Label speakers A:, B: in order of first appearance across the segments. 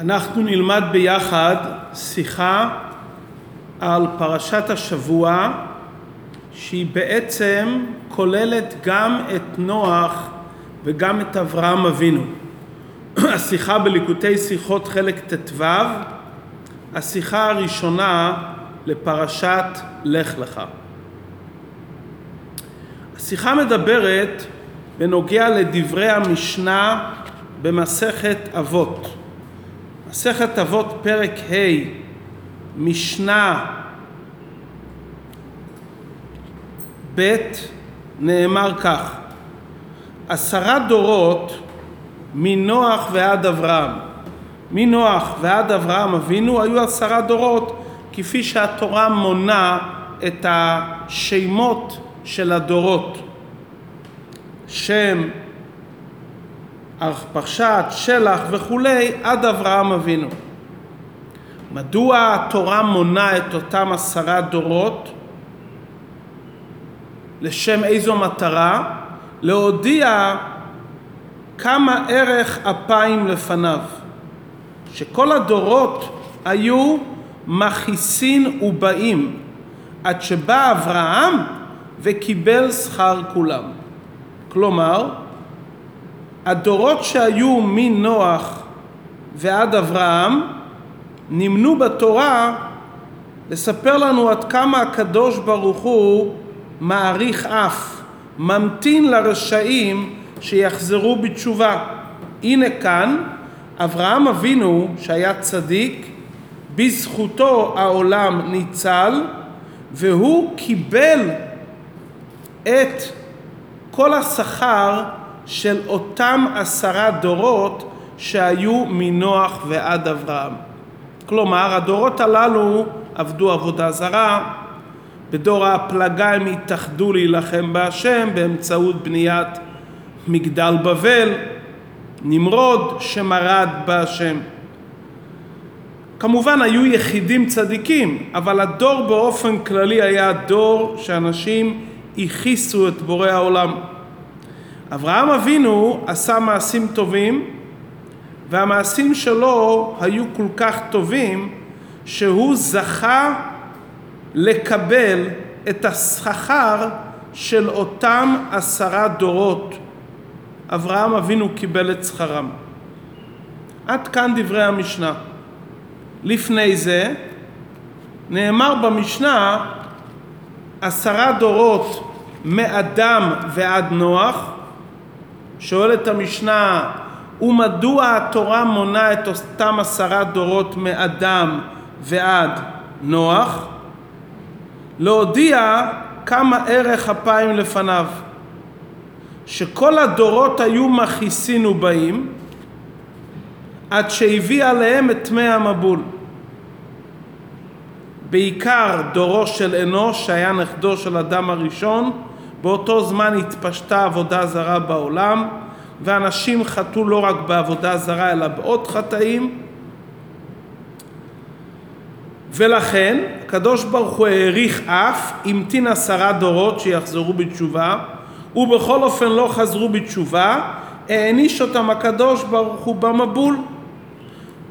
A: אנחנו נלמד ביחד שיחה על פרשת השבוע שהיא בעצם כוללת גם את נוח וגם את אברהם אבינו. השיחה בליקוטי שיחות חלק ט"ו, השיחה הראשונה לפרשת לך לך. השיחה מדברת בנוגע לדברי המשנה במסכת אבות. מסכת אבות פרק ה' משנה ב' נאמר כך: עשרה דורות מנוח ועד אברהם. מנוח ועד אברהם אבינו היו עשרה דורות כפי שהתורה מונה את השמות של הדורות. שם, פרשת, שלח וכולי עד אברהם אבינו. מדוע התורה מונה את אותם עשרה דורות? לשם איזו מטרה? להודיע כמה ערך אפיים לפניו. שכל הדורות היו מכיסין ובאים עד שבא אברהם וקיבל שכר כולם. כלומר, הדורות שהיו מנוח ועד אברהם נמנו בתורה לספר לנו עד כמה הקדוש ברוך הוא מעריך אף, ממתין לרשעים שיחזרו בתשובה. הנה כאן אברהם אבינו שהיה צדיק, בזכותו העולם ניצל והוא קיבל את כל השכר של אותם עשרה דורות שהיו מנוח ועד אברהם. כלומר, הדורות הללו עבדו עבודה זרה, בדור הפלגה הם התאחדו להילחם בהשם באמצעות בניית מגדל בבל, נמרוד שמרד בהשם. כמובן היו יחידים צדיקים, אבל הדור באופן כללי היה דור שאנשים הכיסו את בורא העולם. אברהם אבינו עשה מעשים טובים והמעשים שלו היו כל כך טובים שהוא זכה לקבל את השכר של אותם עשרה דורות. אברהם אבינו קיבל את שכרם. עד כאן דברי המשנה. לפני זה נאמר במשנה עשרה דורות מאדם ועד נוח שואלת המשנה ומדוע התורה מונה את אותם עשרה דורות מאדם ועד נוח? להודיע כמה ערך אפיים לפניו שכל הדורות היו מכיסין ובאים עד שהביא עליהם את טמא המבול בעיקר דורו של אנוש שהיה נכדו של אדם הראשון באותו זמן התפשטה עבודה זרה בעולם ואנשים חטאו לא רק בעבודה זרה אלא בעוד חטאים ולכן הקדוש ברוך הוא העריך אף, המתין עשרה דורות שיחזרו בתשובה ובכל אופן לא חזרו בתשובה, העניש אותם הקדוש ברוך הוא במבול.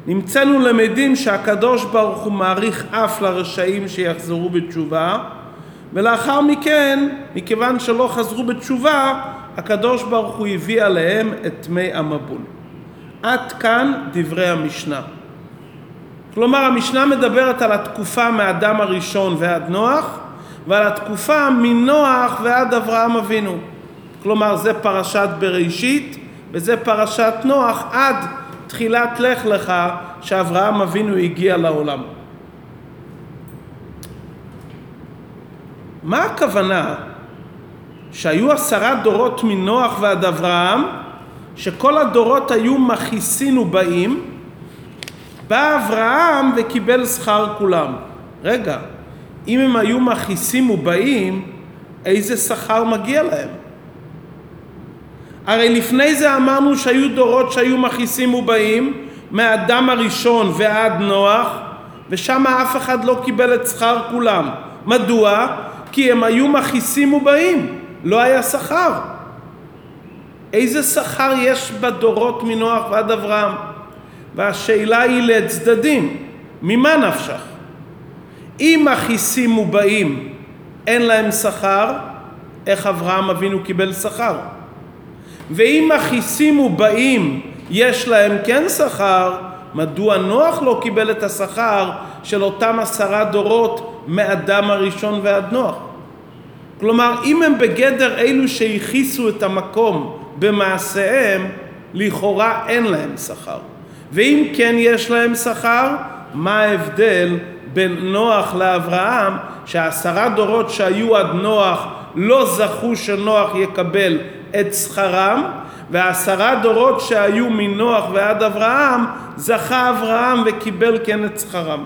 A: נמצאנו למדים שהקדוש ברוך הוא מעריך אף לרשעים שיחזרו בתשובה ולאחר מכן, מכיוון שלא חזרו בתשובה, הקדוש ברוך הוא הביא עליהם את טמא המבול. עד כאן דברי המשנה. כלומר המשנה מדברת על התקופה מאדם הראשון ועד נוח ועל התקופה מנוח ועד אברהם אבינו. כלומר זה פרשת בראשית וזה פרשת נוח עד תחילת לך לך שאברהם אבינו הגיע לעולם. מה הכוונה שהיו עשרה דורות מנוח ועד אברהם שכל הדורות היו מכיסין ובאים בא אברהם וקיבל שכר כולם. רגע, אם הם היו מכיסים ובאים, איזה שכר מגיע להם? הרי לפני זה אמרנו שהיו דורות שהיו מכיסים ובאים, מהאדם הראשון ועד נוח, ושם אף אחד לא קיבל את שכר כולם. מדוע? כי הם היו מכיסים ובאים, לא היה שכר. איזה שכר יש בדורות מנוח ועד אברהם? והשאלה היא לצדדים, ממה נפשך? אם הכיסים מובאים אין להם שכר, איך אברהם אבינו קיבל שכר? ואם הכיסים מובאים יש להם כן שכר, מדוע נוח לא קיבל את השכר של אותם עשרה דורות מאדם הראשון ועד נוח? כלומר, אם הם בגדר אלו שהכיסו את המקום במעשיהם, לכאורה אין להם שכר. ואם כן יש להם שכר, מה ההבדל בין נוח לאברהם, שהעשרה דורות שהיו עד נוח לא זכו שנוח יקבל את שכרם, והעשרה דורות שהיו מנוח ועד אברהם, זכה אברהם וקיבל כן את שכרם.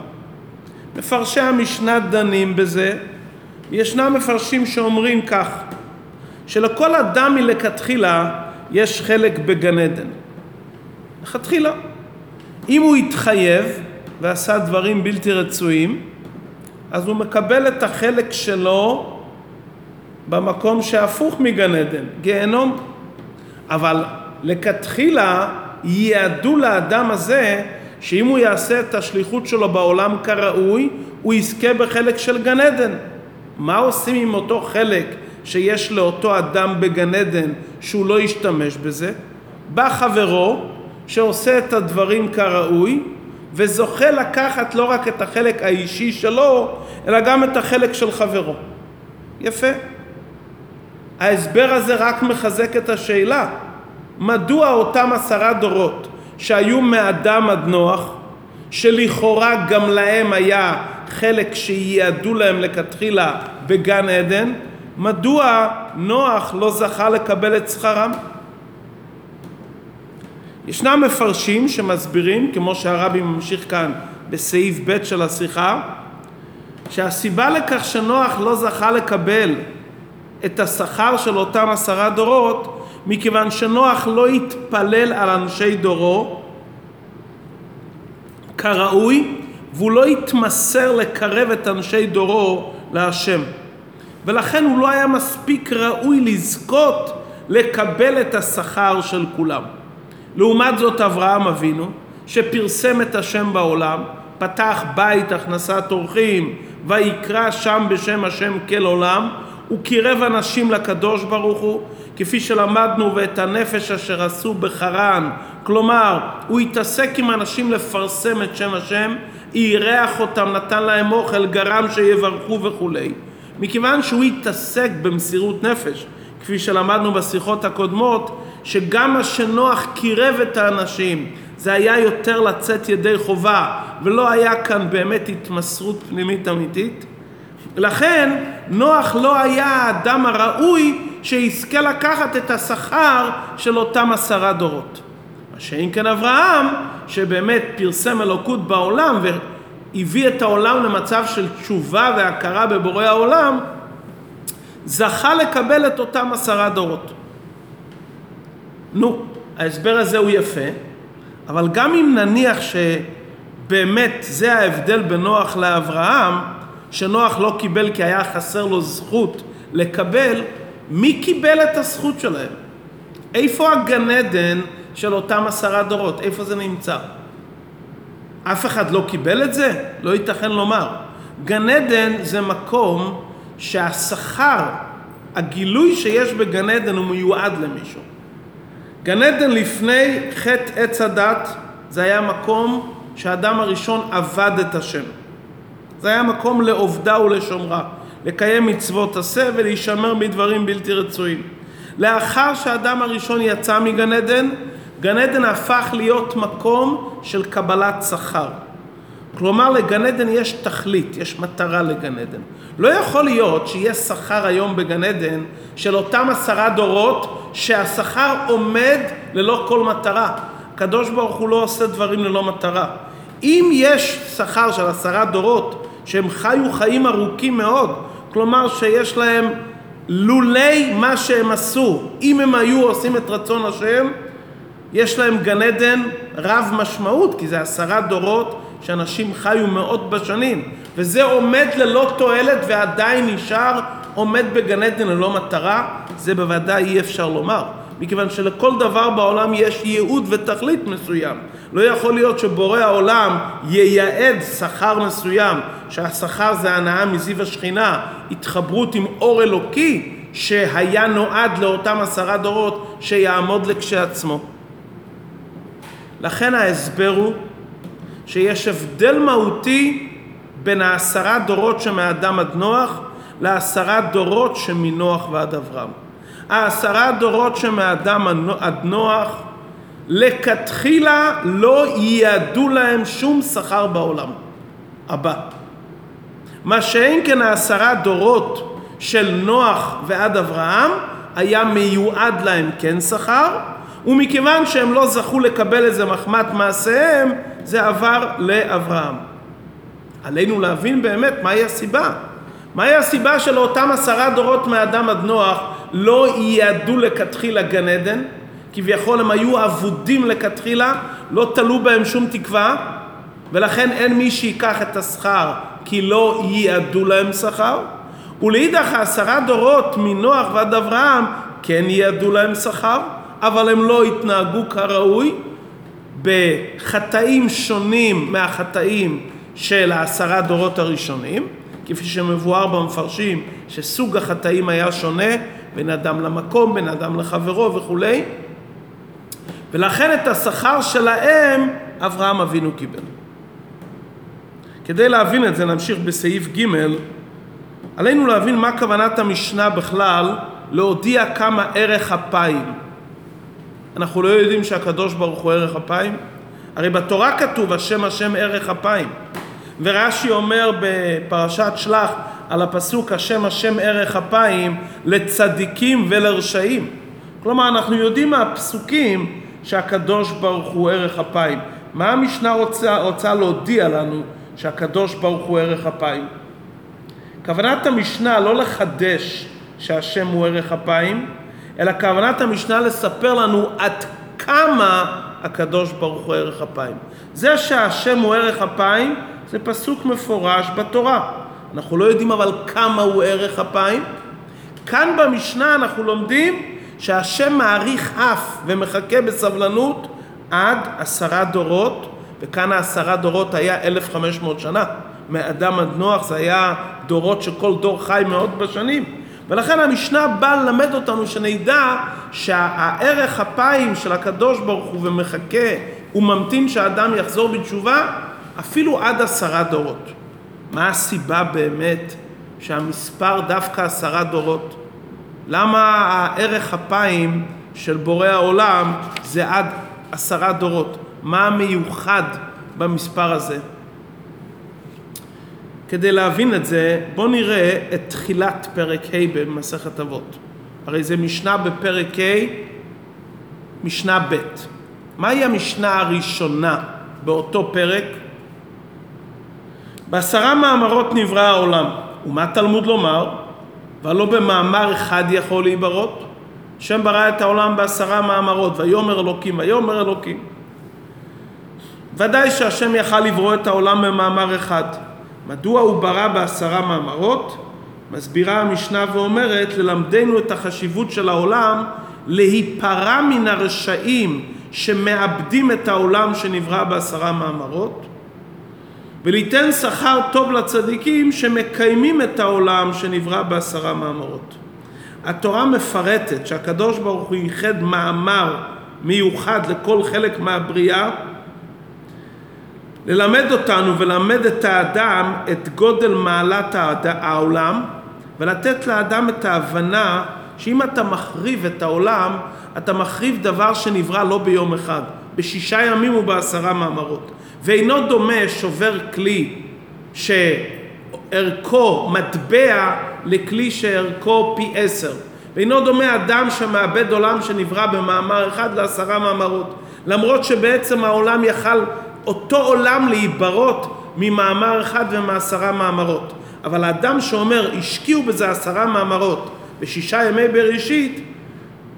A: מפרשי המשנה דנים בזה, ישנם מפרשים שאומרים כך, שלכל אדם מלכתחילה יש חלק בגן עדן. לכתחילה. אם הוא התחייב ועשה דברים בלתי רצויים, אז הוא מקבל את החלק שלו במקום שהפוך מגן עדן, גיהנום. אבל לכתחילה ייעדו לאדם הזה שאם הוא יעשה את השליחות שלו בעולם כראוי, הוא יזכה בחלק של גן עדן. מה עושים עם אותו חלק שיש לאותו אדם בגן עדן שהוא לא ישתמש בזה? בא חברו שעושה את הדברים כראוי וזוכה לקחת לא רק את החלק האישי שלו, אלא גם את החלק של חברו. יפה. ההסבר הזה רק מחזק את השאלה, מדוע אותם עשרה דורות שהיו מאדם עד נוח, שלכאורה גם להם היה חלק שייעדו להם לכתחילה בגן עדן, מדוע נוח לא זכה לקבל את שכרם? ישנם מפרשים שמסבירים, כמו שהרבי ממשיך כאן בסעיף ב' של השיחה, שהסיבה לכך שנוח לא זכה לקבל את השכר של אותם עשרה דורות, מכיוון שנוח לא התפלל על אנשי דורו כראוי, והוא לא התמסר לקרב את אנשי דורו להשם. ולכן הוא לא היה מספיק ראוי לזכות לקבל את השכר של כולם. לעומת זאת אברהם אבינו, שפרסם את השם בעולם, פתח בית הכנסת אורחים, ויקרא שם בשם השם כל עולם, הוא קירב אנשים לקדוש ברוך הוא, כפי שלמדנו ואת הנפש אשר עשו בחרן, כלומר, הוא התעסק עם אנשים לפרסם את שם השם, אירח אותם, נתן להם אוכל, גרם שיברכו וכולי. מכיוון שהוא התעסק במסירות נפש, כפי שלמדנו בשיחות הקודמות, שגם מה שנוח קירב את האנשים, זה היה יותר לצאת ידי חובה, ולא היה כאן באמת התמסרות פנימית אמיתית. לכן נוח לא היה האדם הראוי שיזכה לקחת את השכר של אותם עשרה דורות. שאם כן אברהם, שבאמת פרסם אלוקות בעולם והביא את העולם למצב של תשובה והכרה בבורא העולם, זכה לקבל את אותם עשרה דורות. נו, ההסבר הזה הוא יפה, אבל גם אם נניח שבאמת זה ההבדל בין נוח לאברהם, שנוח לא קיבל כי היה חסר לו זכות לקבל, מי קיבל את הזכות שלהם? איפה הגן עדן של אותם עשרה דורות? איפה זה נמצא? אף אחד לא קיבל את זה? לא ייתכן לומר. גן עדן זה מקום שהשכר, הגילוי שיש בגן עדן הוא מיועד למישהו. גן עדן לפני חטא עץ הדת זה היה מקום שהאדם הראשון עבד את השם. זה היה מקום לעובדה ולשומרה, לקיים מצוות עשה ולהישמר מדברים בלתי רצויים. לאחר שהאדם הראשון יצא מגן עדן, גן עדן הפך להיות מקום של קבלת שכר. כלומר לגן עדן יש תכלית, יש מטרה לגן עדן. לא יכול להיות שיהיה שכר היום בגן עדן של אותם עשרה דורות שהשכר עומד ללא כל מטרה. הקדוש ברוך הוא לא עושה דברים ללא מטרה. אם יש שכר של עשרה דורות שהם חיו חיים ארוכים מאוד, כלומר שיש להם לולי מה שהם עשו, אם הם היו עושים את רצון השם, יש להם גן עדן רב משמעות, כי זה עשרה דורות שאנשים חיו מאות בשנים, וזה עומד ללא תועלת ועדיין נשאר עומד בגן עדן ללא מטרה, זה בוודאי אי אפשר לומר. מכיוון שלכל דבר בעולם יש ייעוד ותכלית מסוים. לא יכול להיות שבורא העולם ייעד שכר מסוים, שהשכר זה הנאה מזיו השכינה, התחברות עם אור אלוקי, שהיה נועד לאותם עשרה דורות שיעמוד לכשעצמו. לכן ההסבר הוא שיש הבדל מהותי בין העשרה דורות שמאדם עד נוח לעשרה דורות שמנוח ועד אברהם. העשרה דורות שמאדם עד נוח לכתחילה לא ייעדו להם שום שכר בעולם הבא. מה שאין כן העשרה דורות של נוח ועד אברהם היה מיועד להם כן שכר ומכיוון שהם לא זכו לקבל איזה מחמת מעשיהם זה עבר לאברהם. עלינו להבין באמת מהי הסיבה. מהי הסיבה שלאותם עשרה דורות מאדם עד נוח לא ייעדו לכתחילה גן עדן? כביכול הם היו אבודים לכתחילה, לא תלו בהם שום תקווה, ולכן אין מי שיקח את השכר כי לא ייעדו להם שכר. ולאידך העשרה דורות מנוח ועד אברהם כן ייעדו להם שכר, אבל הם לא התנהגו כראוי בחטאים שונים מהחטאים של העשרה דורות הראשונים, כפי שמבואר במפרשים שסוג החטאים היה שונה בין אדם למקום, בין אדם לחברו וכולי, ולכן את השכר שלהם אברהם אבינו קיבל. כדי להבין את זה נמשיך בסעיף ג' עלינו להבין מה כוונת המשנה בכלל להודיע כמה ערך אפיים. אנחנו לא יודעים שהקדוש ברוך הוא ערך אפיים? הרי בתורה כתוב השם השם ערך אפיים. ורש"י אומר בפרשת שלח על הפסוק השם השם ערך אפיים לצדיקים ולרשעים. כלומר אנחנו יודעים מהפסוקים שהקדוש ברוך הוא ערך אפיים. מה המשנה רוצה, רוצה להודיע לנו שהקדוש ברוך הוא ערך אפיים? כוונת המשנה לא לחדש שהשם הוא ערך אפיים, אלא כוונת המשנה לספר לנו עד כמה הקדוש ברוך הוא ערך אפיים. זה שהשם הוא ערך אפיים זה פסוק מפורש בתורה. אנחנו לא יודעים אבל כמה הוא ערך אפיים. כאן במשנה אנחנו לומדים שהשם מעריך אף ומחכה בסבלנות עד עשרה דורות, וכאן העשרה דורות היה 1,500 שנה. מאדם עד נוח זה היה דורות שכל דור חי מאות בשנים. ולכן המשנה באה ללמד אותנו שנדע שהערך אפיים של הקדוש ברוך הוא ומחכה וממתין שהאדם יחזור בתשובה אפילו עד עשרה דורות. מה הסיבה באמת שהמספר דווקא עשרה דורות? למה הערך אפיים של בורא העולם זה עד עשרה דורות? מה המיוחד במספר הזה? כדי להבין את זה, בואו נראה את תחילת פרק ה' במסכת אבות. הרי זה משנה בפרק ה', משנה ב'. מהי המשנה הראשונה באותו פרק? בעשרה מאמרות נברא העולם. ומה תלמוד לומר? והלא במאמר אחד יכול להיברות? השם ברא את העולם בעשרה מאמרות, ויאמר אלוקים, ויאמר אלוקים. ודאי שהשם יכל לברוא את העולם במאמר אחד. מדוע הוא ברא בעשרה מאמרות? מסבירה המשנה ואומרת ללמדנו את החשיבות של העולם להיפרע מן הרשעים שמאבדים את העולם שנברא בעשרה מאמרות וליתן שכר טוב לצדיקים שמקיימים את העולם שנברא בעשרה מאמרות. התורה מפרטת שהקדוש ברוך הוא ייחד מאמר מיוחד לכל חלק מהבריאה ללמד אותנו וללמד את האדם את גודל מעלת העולם ולתת לאדם את ההבנה שאם אתה מחריב את העולם אתה מחריב דבר שנברא לא ביום אחד. בשישה ימים ובעשרה מאמרות. ואינו דומה שובר כלי שערכו מטבע לכלי שערכו פי עשר. ואינו דומה אדם שמאבד עולם שנברא במאמר אחד לעשרה מאמרות. למרות שבעצם העולם יכל אותו עולם להיברות ממאמר אחד ומעשרה מאמרות. אבל האדם שאומר השקיעו בזה עשרה מאמרות בשישה ימי בראשית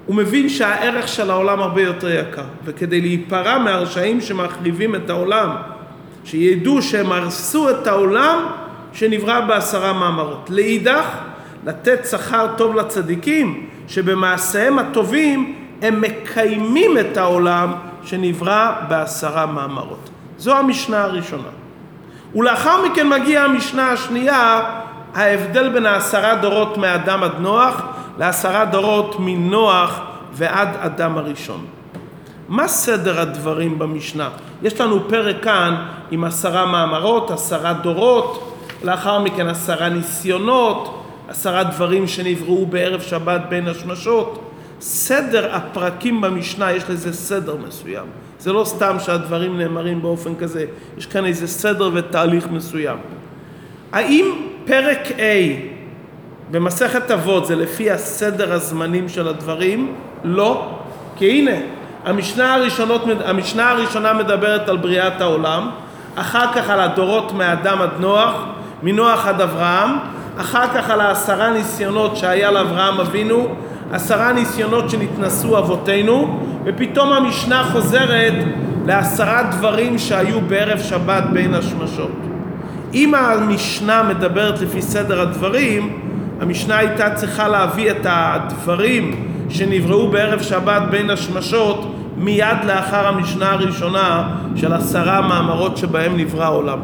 A: הוא מבין שהערך של העולם הרבה יותר יקר. וכדי להיפרע מהרשעים שמחריבים את העולם שידעו שהם הרסו את העולם שנברא בעשרה מאמרות. לאידך לתת שכר טוב לצדיקים שבמעשיהם הטובים הם מקיימים את העולם שנברא בעשרה מאמרות. זו המשנה הראשונה. ולאחר מכן מגיעה המשנה השנייה, ההבדל בין העשרה דורות מאדם עד נוח לעשרה דורות מנוח ועד אדם הראשון. מה סדר הדברים במשנה? יש לנו פרק כאן עם עשרה מאמרות, עשרה דורות, לאחר מכן עשרה ניסיונות, עשרה דברים שנבראו בערב שבת בין השמשות. סדר הפרקים במשנה, יש לזה סדר מסוים. זה לא סתם שהדברים נאמרים באופן כזה, יש כאן איזה סדר ותהליך מסוים. האם פרק A במסכת אבות זה לפי הסדר הזמנים של הדברים? לא. כי הנה, המשנה, הראשונות, המשנה הראשונה מדברת על בריאת העולם, אחר כך על הדורות מאדם עד נוח, מנוח עד אברהם, אחר כך על העשרה ניסיונות שהיה לאברהם אבינו, עשרה ניסיונות שנתנסו אבותינו, ופתאום המשנה חוזרת לעשרה דברים שהיו בערב שבת בין השמשות. אם המשנה מדברת לפי סדר הדברים, המשנה הייתה צריכה להביא את הדברים שנבראו בערב שבת בין השמשות מיד לאחר המשנה הראשונה של עשרה מאמרות שבהם נברא העולם.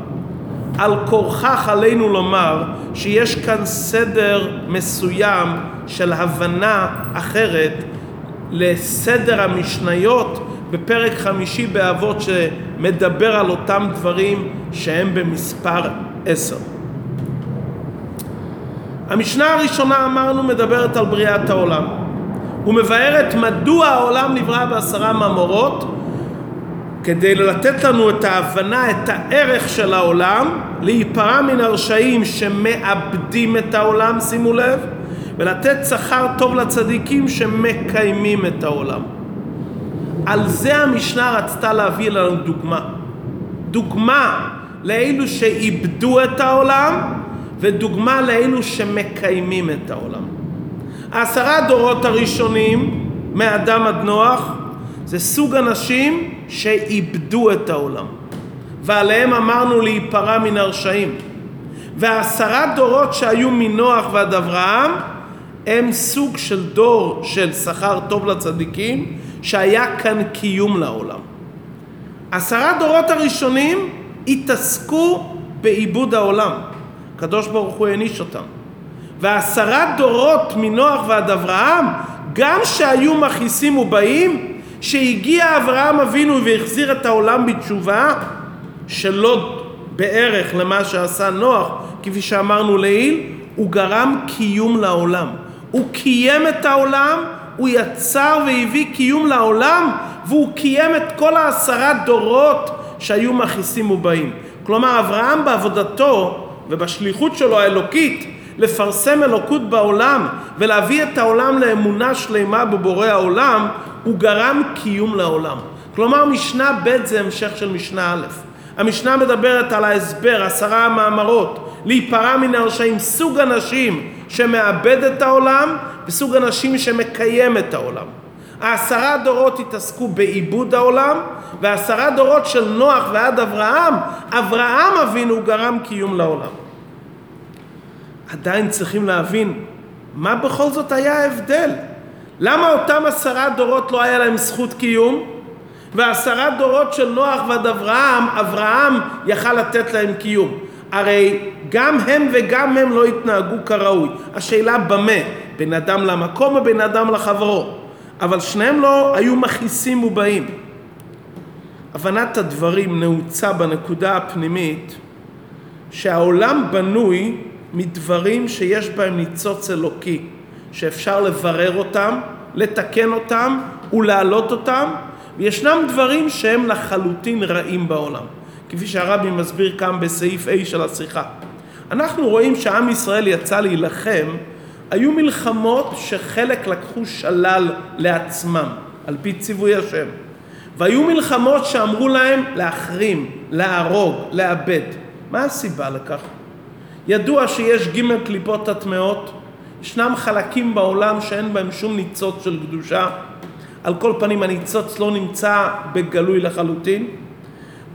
A: על כורכך עלינו לומר שיש כאן סדר מסוים של הבנה אחרת לסדר המשניות בפרק חמישי באבות שמדבר על אותם דברים שהם במספר עשר. המשנה הראשונה אמרנו מדברת על בריאת העולם ומבארת מדוע העולם נברא בעשרה מאמרות כדי לתת לנו את ההבנה, את הערך של העולם, להיפרע מן הרשעים שמאבדים את העולם, שימו לב, ולתת שכר טוב לצדיקים שמקיימים את העולם. על זה המשנה רצתה להביא לנו דוגמה. דוגמה לאלו שאיבדו את העולם ודוגמה לאלו שמקיימים את העולם. העשרה דורות הראשונים, מאדם עד נוח, זה סוג אנשים שאיבדו את העולם ועליהם אמרנו להיפרע מן הרשעים והעשרה דורות שהיו מנוח ועד אברהם הם סוג של דור של שכר טוב לצדיקים שהיה כאן קיום לעולם. עשרה דורות הראשונים התעסקו בעיבוד העולם. הקדוש ברוך הוא העניש אותם. ועשרה דורות מנוח ועד אברהם, גם שהיו מכעיסים ובאים, שהגיע אברהם אבינו והחזיר את העולם בתשובה, שלא בערך למה שעשה נוח, כפי שאמרנו לעיל, הוא גרם קיום לעולם. הוא קיים את העולם, הוא יצר והביא קיום לעולם, והוא קיים את כל העשרה דורות שהיו מכעיסים ובאים. כלומר, אברהם בעבודתו ובשליחות שלו האלוקית לפרסם אלוקות בעולם ולהביא את העולם לאמונה שלמה בבורא העולם, הוא גרם קיום לעולם. כלומר, משנה ב' זה המשך של משנה א'. המשנה מדברת על ההסבר, עשרה מאמרות, להיפרע מן הרשעים, סוג אנשים שמאבד את העולם וסוג אנשים שמקיים את העולם. העשרה דורות התעסקו בעיבוד העולם, והעשרה דורות של נוח ועד אברהם, אברהם אבינו גרם קיום לעולם. עדיין צריכים להבין מה בכל זאת היה ההבדל. למה אותם עשרה דורות לא היה להם זכות קיום? ועשרה דורות של נוח ועד אברהם, אברהם יכל לתת להם קיום. הרי גם הם וגם הם לא התנהגו כראוי. השאלה במה? בין אדם למקום או בין אדם לחברו? אבל שניהם לא היו מכעיסים ובאים. הבנת הדברים נעוצה בנקודה הפנימית שהעולם בנוי מדברים שיש בהם ניצוץ אלוקי, שאפשר לברר אותם, לתקן אותם ולהעלות אותם, וישנם דברים שהם לחלוטין רעים בעולם, כפי שהרבי מסביר כאן בסעיף A של השיחה. אנחנו רואים שעם ישראל יצא להילחם, היו מלחמות שחלק לקחו שלל לעצמם, על פי ציווי השם. והיו מלחמות שאמרו להם להחרים, להרוג, לאבד. מה הסיבה לכך? ידוע שיש ג' קליפות הטמעות, ישנם חלקים בעולם שאין בהם שום ניצוץ של קדושה, על כל פנים הניצוץ לא נמצא בגלוי לחלוטין,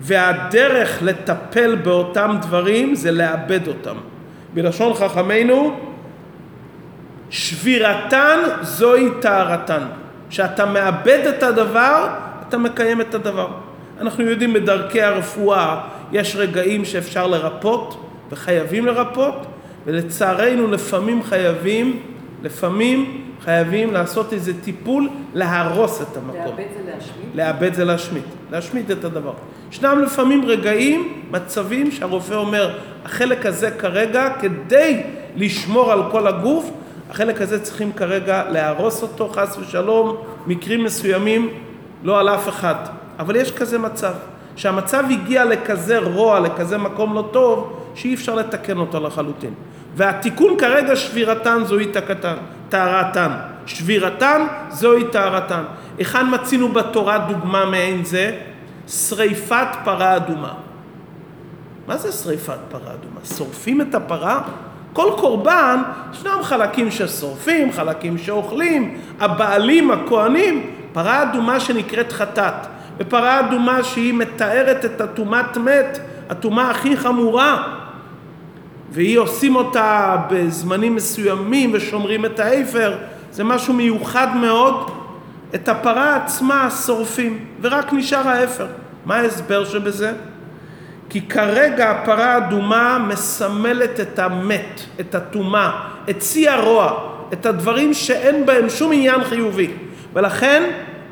A: והדרך לטפל באותם דברים זה לאבד אותם. בלשון חכמינו, שבירתן זוהי טהרתן. כשאתה מאבד את הדבר, אתה מקיים את הדבר. אנחנו יודעים בדרכי הרפואה יש רגעים שאפשר לרפות וחייבים לרפות, ולצערנו לפעמים חייבים, לפעמים חייבים לעשות איזה טיפול להרוס את המקום.
B: לאבד זה להשמיד?
A: לאבד זה להשמיד, להשמיד את הדבר. ישנם לפעמים רגעים, מצבים שהרופא אומר, החלק הזה כרגע, כדי לשמור על כל הגוף, החלק הזה צריכים כרגע להרוס אותו, חס ושלום, מקרים מסוימים, לא על אף אחד. אבל יש כזה מצב, שהמצב הגיע לכזה רוע, לכזה מקום לא טוב, שאי אפשר לתקן אותו לחלוטין. והתיקון כרגע שבירתן זוהי תקתן, טהרתן. שבירתן זוהי טהרתן. היכן מצינו בתורה דוגמה מעין זה? שריפת פרה אדומה. מה זה שריפת פרה אדומה? שורפים את הפרה? כל קורבן, ישנם חלקים ששורפים, חלקים שאוכלים, הבעלים, הכהנים, פרה אדומה שנקראת חטאת, ופרה אדומה שהיא מתארת את הטומאת מת, הטומאה הכי חמורה, והיא עושים אותה בזמנים מסוימים ושומרים את האפר, זה משהו מיוחד מאוד. את הפרה עצמה שורפים, ורק נשאר האפר. מה ההסבר שבזה? כי כרגע הפרה האדומה מסמלת את המת, את הטומאה, את שיא הרוע, את הדברים שאין בהם שום עניין חיובי. ולכן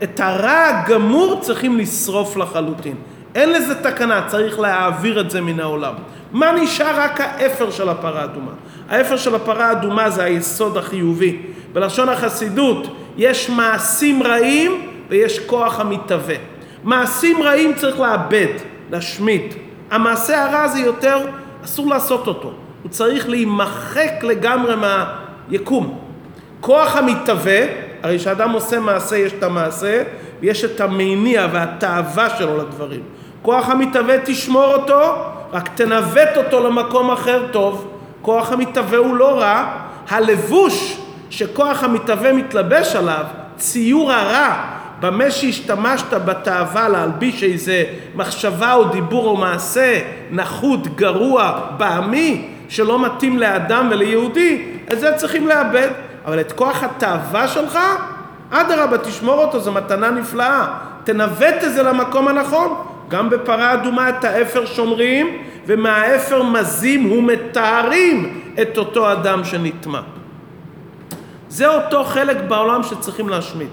A: את הרע הגמור צריכים לשרוף לחלוטין. אין לזה תקנה, צריך להעביר את זה מן העולם. מה נשאר? רק האפר של הפרה האדומה. האפר של הפרה האדומה זה היסוד החיובי. בלשון החסידות יש מעשים רעים ויש כוח המתהווה. מעשים רעים צריך לאבד, להשמיד. המעשה הרע זה יותר, אסור לעשות אותו. הוא צריך להימחק לגמרי מהיקום. כוח המתהווה, הרי כשאדם עושה מעשה יש את המעשה ויש את המניע והתאווה שלו לדברים. כוח המתהווה תשמור אותו, רק תנווט אותו למקום אחר טוב. כוח המתהווה הוא לא רע, הלבוש שכוח המתהווה מתלבש עליו, ציור הרע, במה שהשתמשת בתאווה להלביש איזה מחשבה או דיבור או מעשה נחות, גרוע, בעמי, שלא מתאים לאדם וליהודי, את זה צריכים לאבד. אבל את כוח התאווה שלך, אדרבה, תשמור אותו, זו מתנה נפלאה. תנווט את זה למקום הנכון. גם בפרה אדומה את האפר שומרים, ומהאפר מזים ומתארים את אותו אדם שנטמע. זה אותו חלק בעולם שצריכים להשמיד.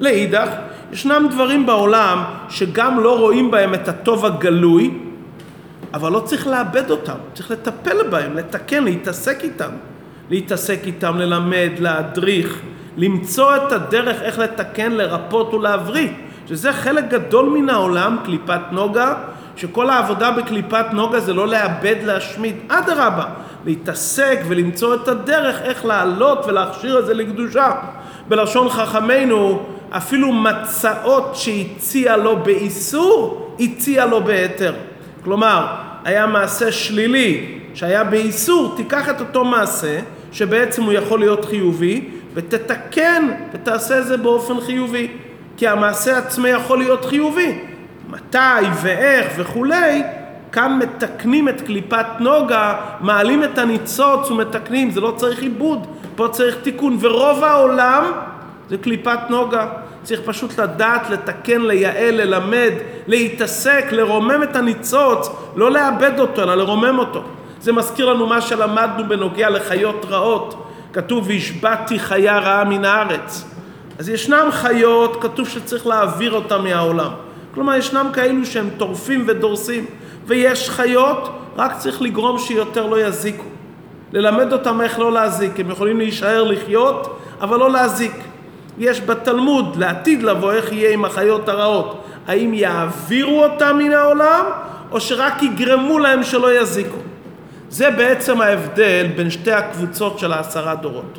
A: לאידך, ישנם דברים בעולם שגם לא רואים בהם את הטוב הגלוי, אבל לא צריך לאבד אותם, צריך לטפל בהם, לתקן, להתעסק איתם. להתעסק איתם, ללמד, להדריך, למצוא את הדרך איך לתקן, לרפות ולהבריא. שזה חלק גדול מן העולם, קליפת נוגה, שכל העבודה בקליפת נוגה זה לא לאבד, להשמיד, אדרבה, להתעסק ולמצוא את הדרך איך לעלות ולהכשיר את זה לקדושה. בלשון חכמינו, אפילו מצעות שהציע לו באיסור, הציע לו בהיתר. כלומר, היה מעשה שלילי שהיה באיסור, תיקח את אותו מעשה, שבעצם הוא יכול להיות חיובי, ותתקן ותעשה את זה באופן חיובי. כי המעשה עצמו יכול להיות חיובי. מתי ואיך וכולי, כאן מתקנים את קליפת נוגה, מעלים את הניצוץ ומתקנים, זה לא צריך עיבוד, פה צריך תיקון, ורוב העולם זה קליפת נוגה. צריך פשוט לדעת, לתקן, לייעל, ללמד, להתעסק, לרומם את הניצוץ, לא לאבד אותו, אלא לרומם אותו. זה מזכיר לנו מה שלמדנו בנוגע לחיות רעות. כתוב, והשבעתי חיה רעה מן הארץ. אז ישנם חיות, כתוב שצריך להעביר אותם מהעולם. כלומר, ישנם כאלו שהם טורפים ודורסים, ויש חיות, רק צריך לגרום שיותר לא יזיקו. ללמד אותם איך לא להזיק. הם יכולים להישאר לחיות, אבל לא להזיק. יש בתלמוד, לעתיד לבוא, איך יהיה עם החיות הרעות. האם יעבירו אותם מן העולם, או שרק יגרמו להם שלא יזיקו. זה בעצם ההבדל בין שתי הקבוצות של העשרה דורות.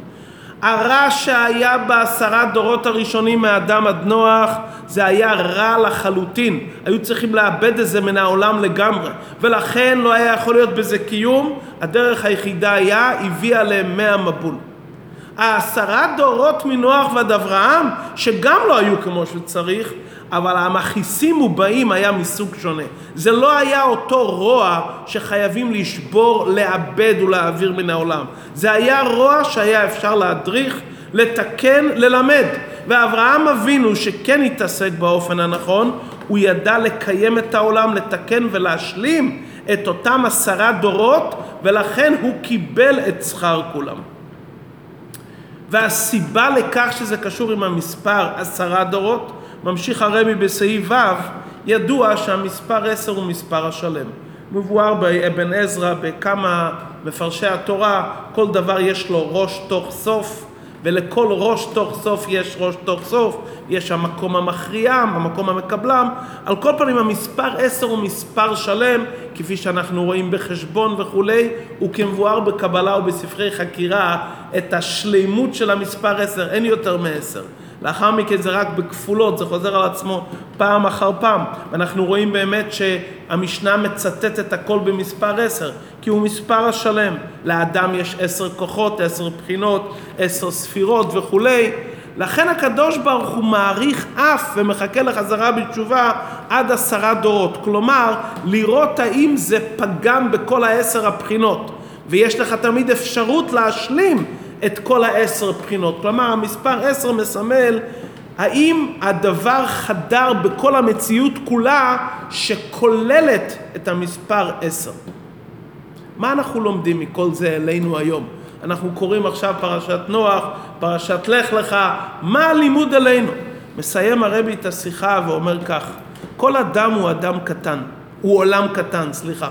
A: הרע שהיה בעשרה דורות הראשונים מאדם עד נוח זה היה רע לחלוטין, היו צריכים לאבד את זה מן העולם לגמרי. ולכן לא היה יכול להיות בזה קיום, הדרך היחידה היה הביאה להם מאה מבול. העשרה דורות מנוח ועד אברהם שגם לא היו כמו שצריך אבל המכעיסים ובאים היה מסוג שונה. זה לא היה אותו רוע שחייבים לשבור, לאבד ולהעביר מן העולם. זה היה רוע שהיה אפשר להדריך, לתקן, ללמד. ואברהם אבינו שכן התעסק באופן הנכון, הוא ידע לקיים את העולם, לתקן ולהשלים את אותם עשרה דורות, ולכן הוא קיבל את שכר כולם. והסיבה לכך שזה קשור עם המספר עשרה דורות, ממשיך הרבי בסעיף ו', ידוע שהמספר עשר הוא מספר השלם. מבואר באבן עזרא, בכמה מפרשי התורה, כל דבר יש לו ראש תוך סוף, ולכל ראש תוך סוף יש ראש תוך סוף, יש המקום המכריעם, המקום המקבלם. על כל פנים המספר עשר הוא מספר שלם, כפי שאנחנו רואים בחשבון וכולי, וכמבואר בקבלה ובספרי חקירה, את השלימות של המספר עשר, אין יותר מעשר. לאחר מכן זה רק בכפולות, זה חוזר על עצמו פעם אחר פעם. ואנחנו רואים באמת שהמשנה מצטטת הכל במספר עשר, כי הוא מספר השלם. לאדם יש עשר כוחות, עשר בחינות, עשר ספירות וכולי. לכן הקדוש ברוך הוא מעריך אף ומחכה לחזרה בתשובה עד עשרה דורות. כלומר, לראות האם זה פגם בכל העשר הבחינות. ויש לך תמיד אפשרות להשלים את כל העשר בחינות. כלומר, המספר עשר מסמל האם הדבר חדר בכל המציאות כולה שכוללת את המספר עשר. מה אנחנו לומדים מכל זה אלינו היום? אנחנו קוראים עכשיו פרשת נוח, פרשת לך לך, מה הלימוד עלינו? מסיים הרבי את השיחה ואומר כך, כל אדם הוא אדם קטן, הוא עולם קטן, סליחה.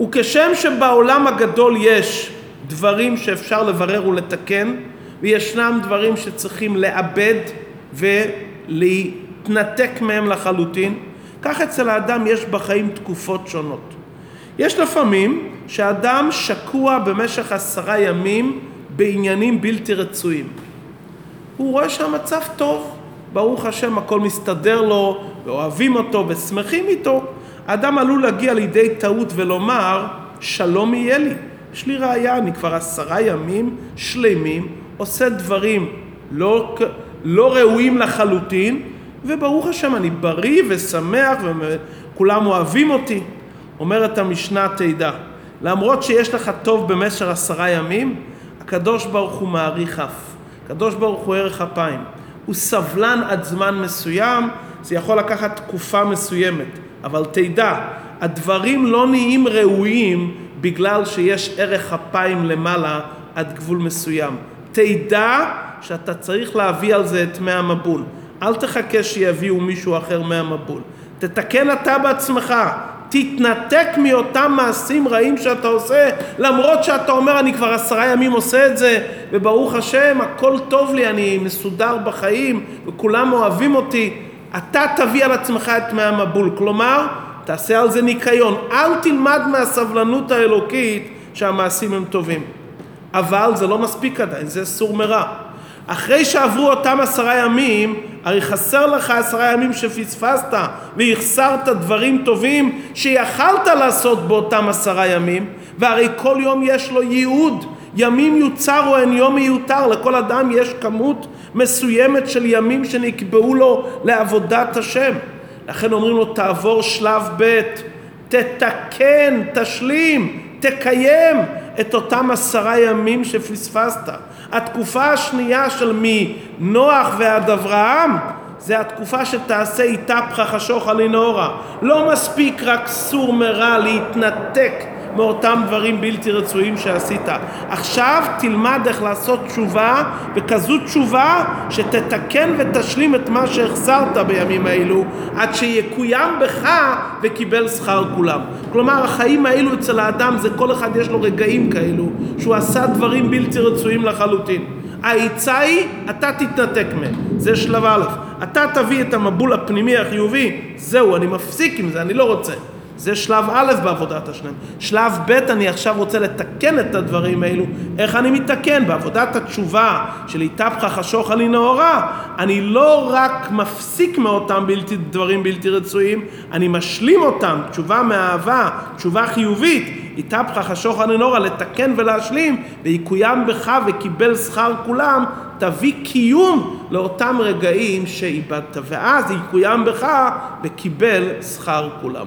A: וכשם שבעולם הגדול יש דברים שאפשר לברר ולתקן, וישנם דברים שצריכים לאבד ולהתנתק מהם לחלוטין. כך אצל האדם יש בחיים תקופות שונות. יש לפעמים שאדם שקוע במשך עשרה ימים בעניינים בלתי רצויים. הוא רואה שהמצב טוב, ברוך השם הכל מסתדר לו, ואוהבים אותו ושמחים איתו. האדם עלול להגיע לידי טעות ולומר, שלום יהיה לי. יש לי ראייה, אני כבר עשרה ימים שלמים עושה דברים לא, לא ראויים לחלוטין, וברוך השם אני בריא ושמח וכולם אוהבים אותי. אומרת המשנה תדע, למרות שיש לך טוב במשך עשרה ימים, הקדוש ברוך הוא מעריך אף. הקדוש ברוך הוא ערך אפיים. הוא סבלן עד זמן מסוים, זה יכול לקחת תקופה מסוימת, אבל תדע, הדברים לא נהיים ראויים בגלל שיש ערך אפיים למעלה עד גבול מסוים. תדע שאתה צריך להביא על זה את מי המבול. אל תחכה שיביאו מישהו אחר מהמבול. תתקן אתה בעצמך. תתנתק מאותם מעשים רעים שאתה עושה, למרות שאתה אומר אני כבר עשרה ימים עושה את זה, וברוך השם הכל טוב לי, אני מסודר בחיים, וכולם אוהבים אותי. אתה תביא על עצמך את מי המבול. כלומר, תעשה על זה ניקיון. אל תלמד מהסבלנות האלוקית שהמעשים הם טובים. אבל זה לא מספיק עדיין, זה סור מרע. אחרי שעברו אותם עשרה ימים, הרי חסר לך עשרה ימים שפספסת והחסרת דברים טובים שיכלת לעשות באותם עשרה ימים, והרי כל יום יש לו ייעוד. ימים יוצר או אין יום מיותר, לכל אדם יש כמות מסוימת של ימים שנקבעו לו לעבודת השם. לכן אומרים לו תעבור שלב ב', תתקן, תשלים, תקיים את אותם עשרה ימים שפספסת. התקופה השנייה של מנוח ועד אברהם זה התקופה שתעשה איתה פחח השוחא לנאורה. לא מספיק רק סור מרע להתנתק מאותם דברים בלתי רצויים שעשית. עכשיו תלמד איך לעשות תשובה, וכזו תשובה שתתקן ותשלים את מה שהחסרת בימים האלו, עד שיקוים בך וקיבל שכר כולם. כלומר, החיים האלו אצל האדם זה כל אחד יש לו רגעים כאלו, שהוא עשה דברים בלתי רצויים לחלוטין. העצה היא, אתה תתנתק מהם, זה שלב א', אתה תביא את המבול הפנימי החיובי, זהו, אני מפסיק עם זה, אני לא רוצה. זה שלב א' בעבודת השלם. שלב ב', אני עכשיו רוצה לתקן את הדברים האלו. איך אני מתקן? בעבודת התשובה של התהפכה חשוכה לי נאורה, אני לא רק מפסיק מאותם בלתי, דברים בלתי רצויים, אני משלים אותם, תשובה מאהבה, תשובה חיובית, התהפכה חשוכה לי נאורה, לתקן ולהשלים, ויקוים בך וקיבל שכר כולם, תביא קיום לאותם רגעים שאיבדת, ואז יקוים בך וקיבל שכר כולם.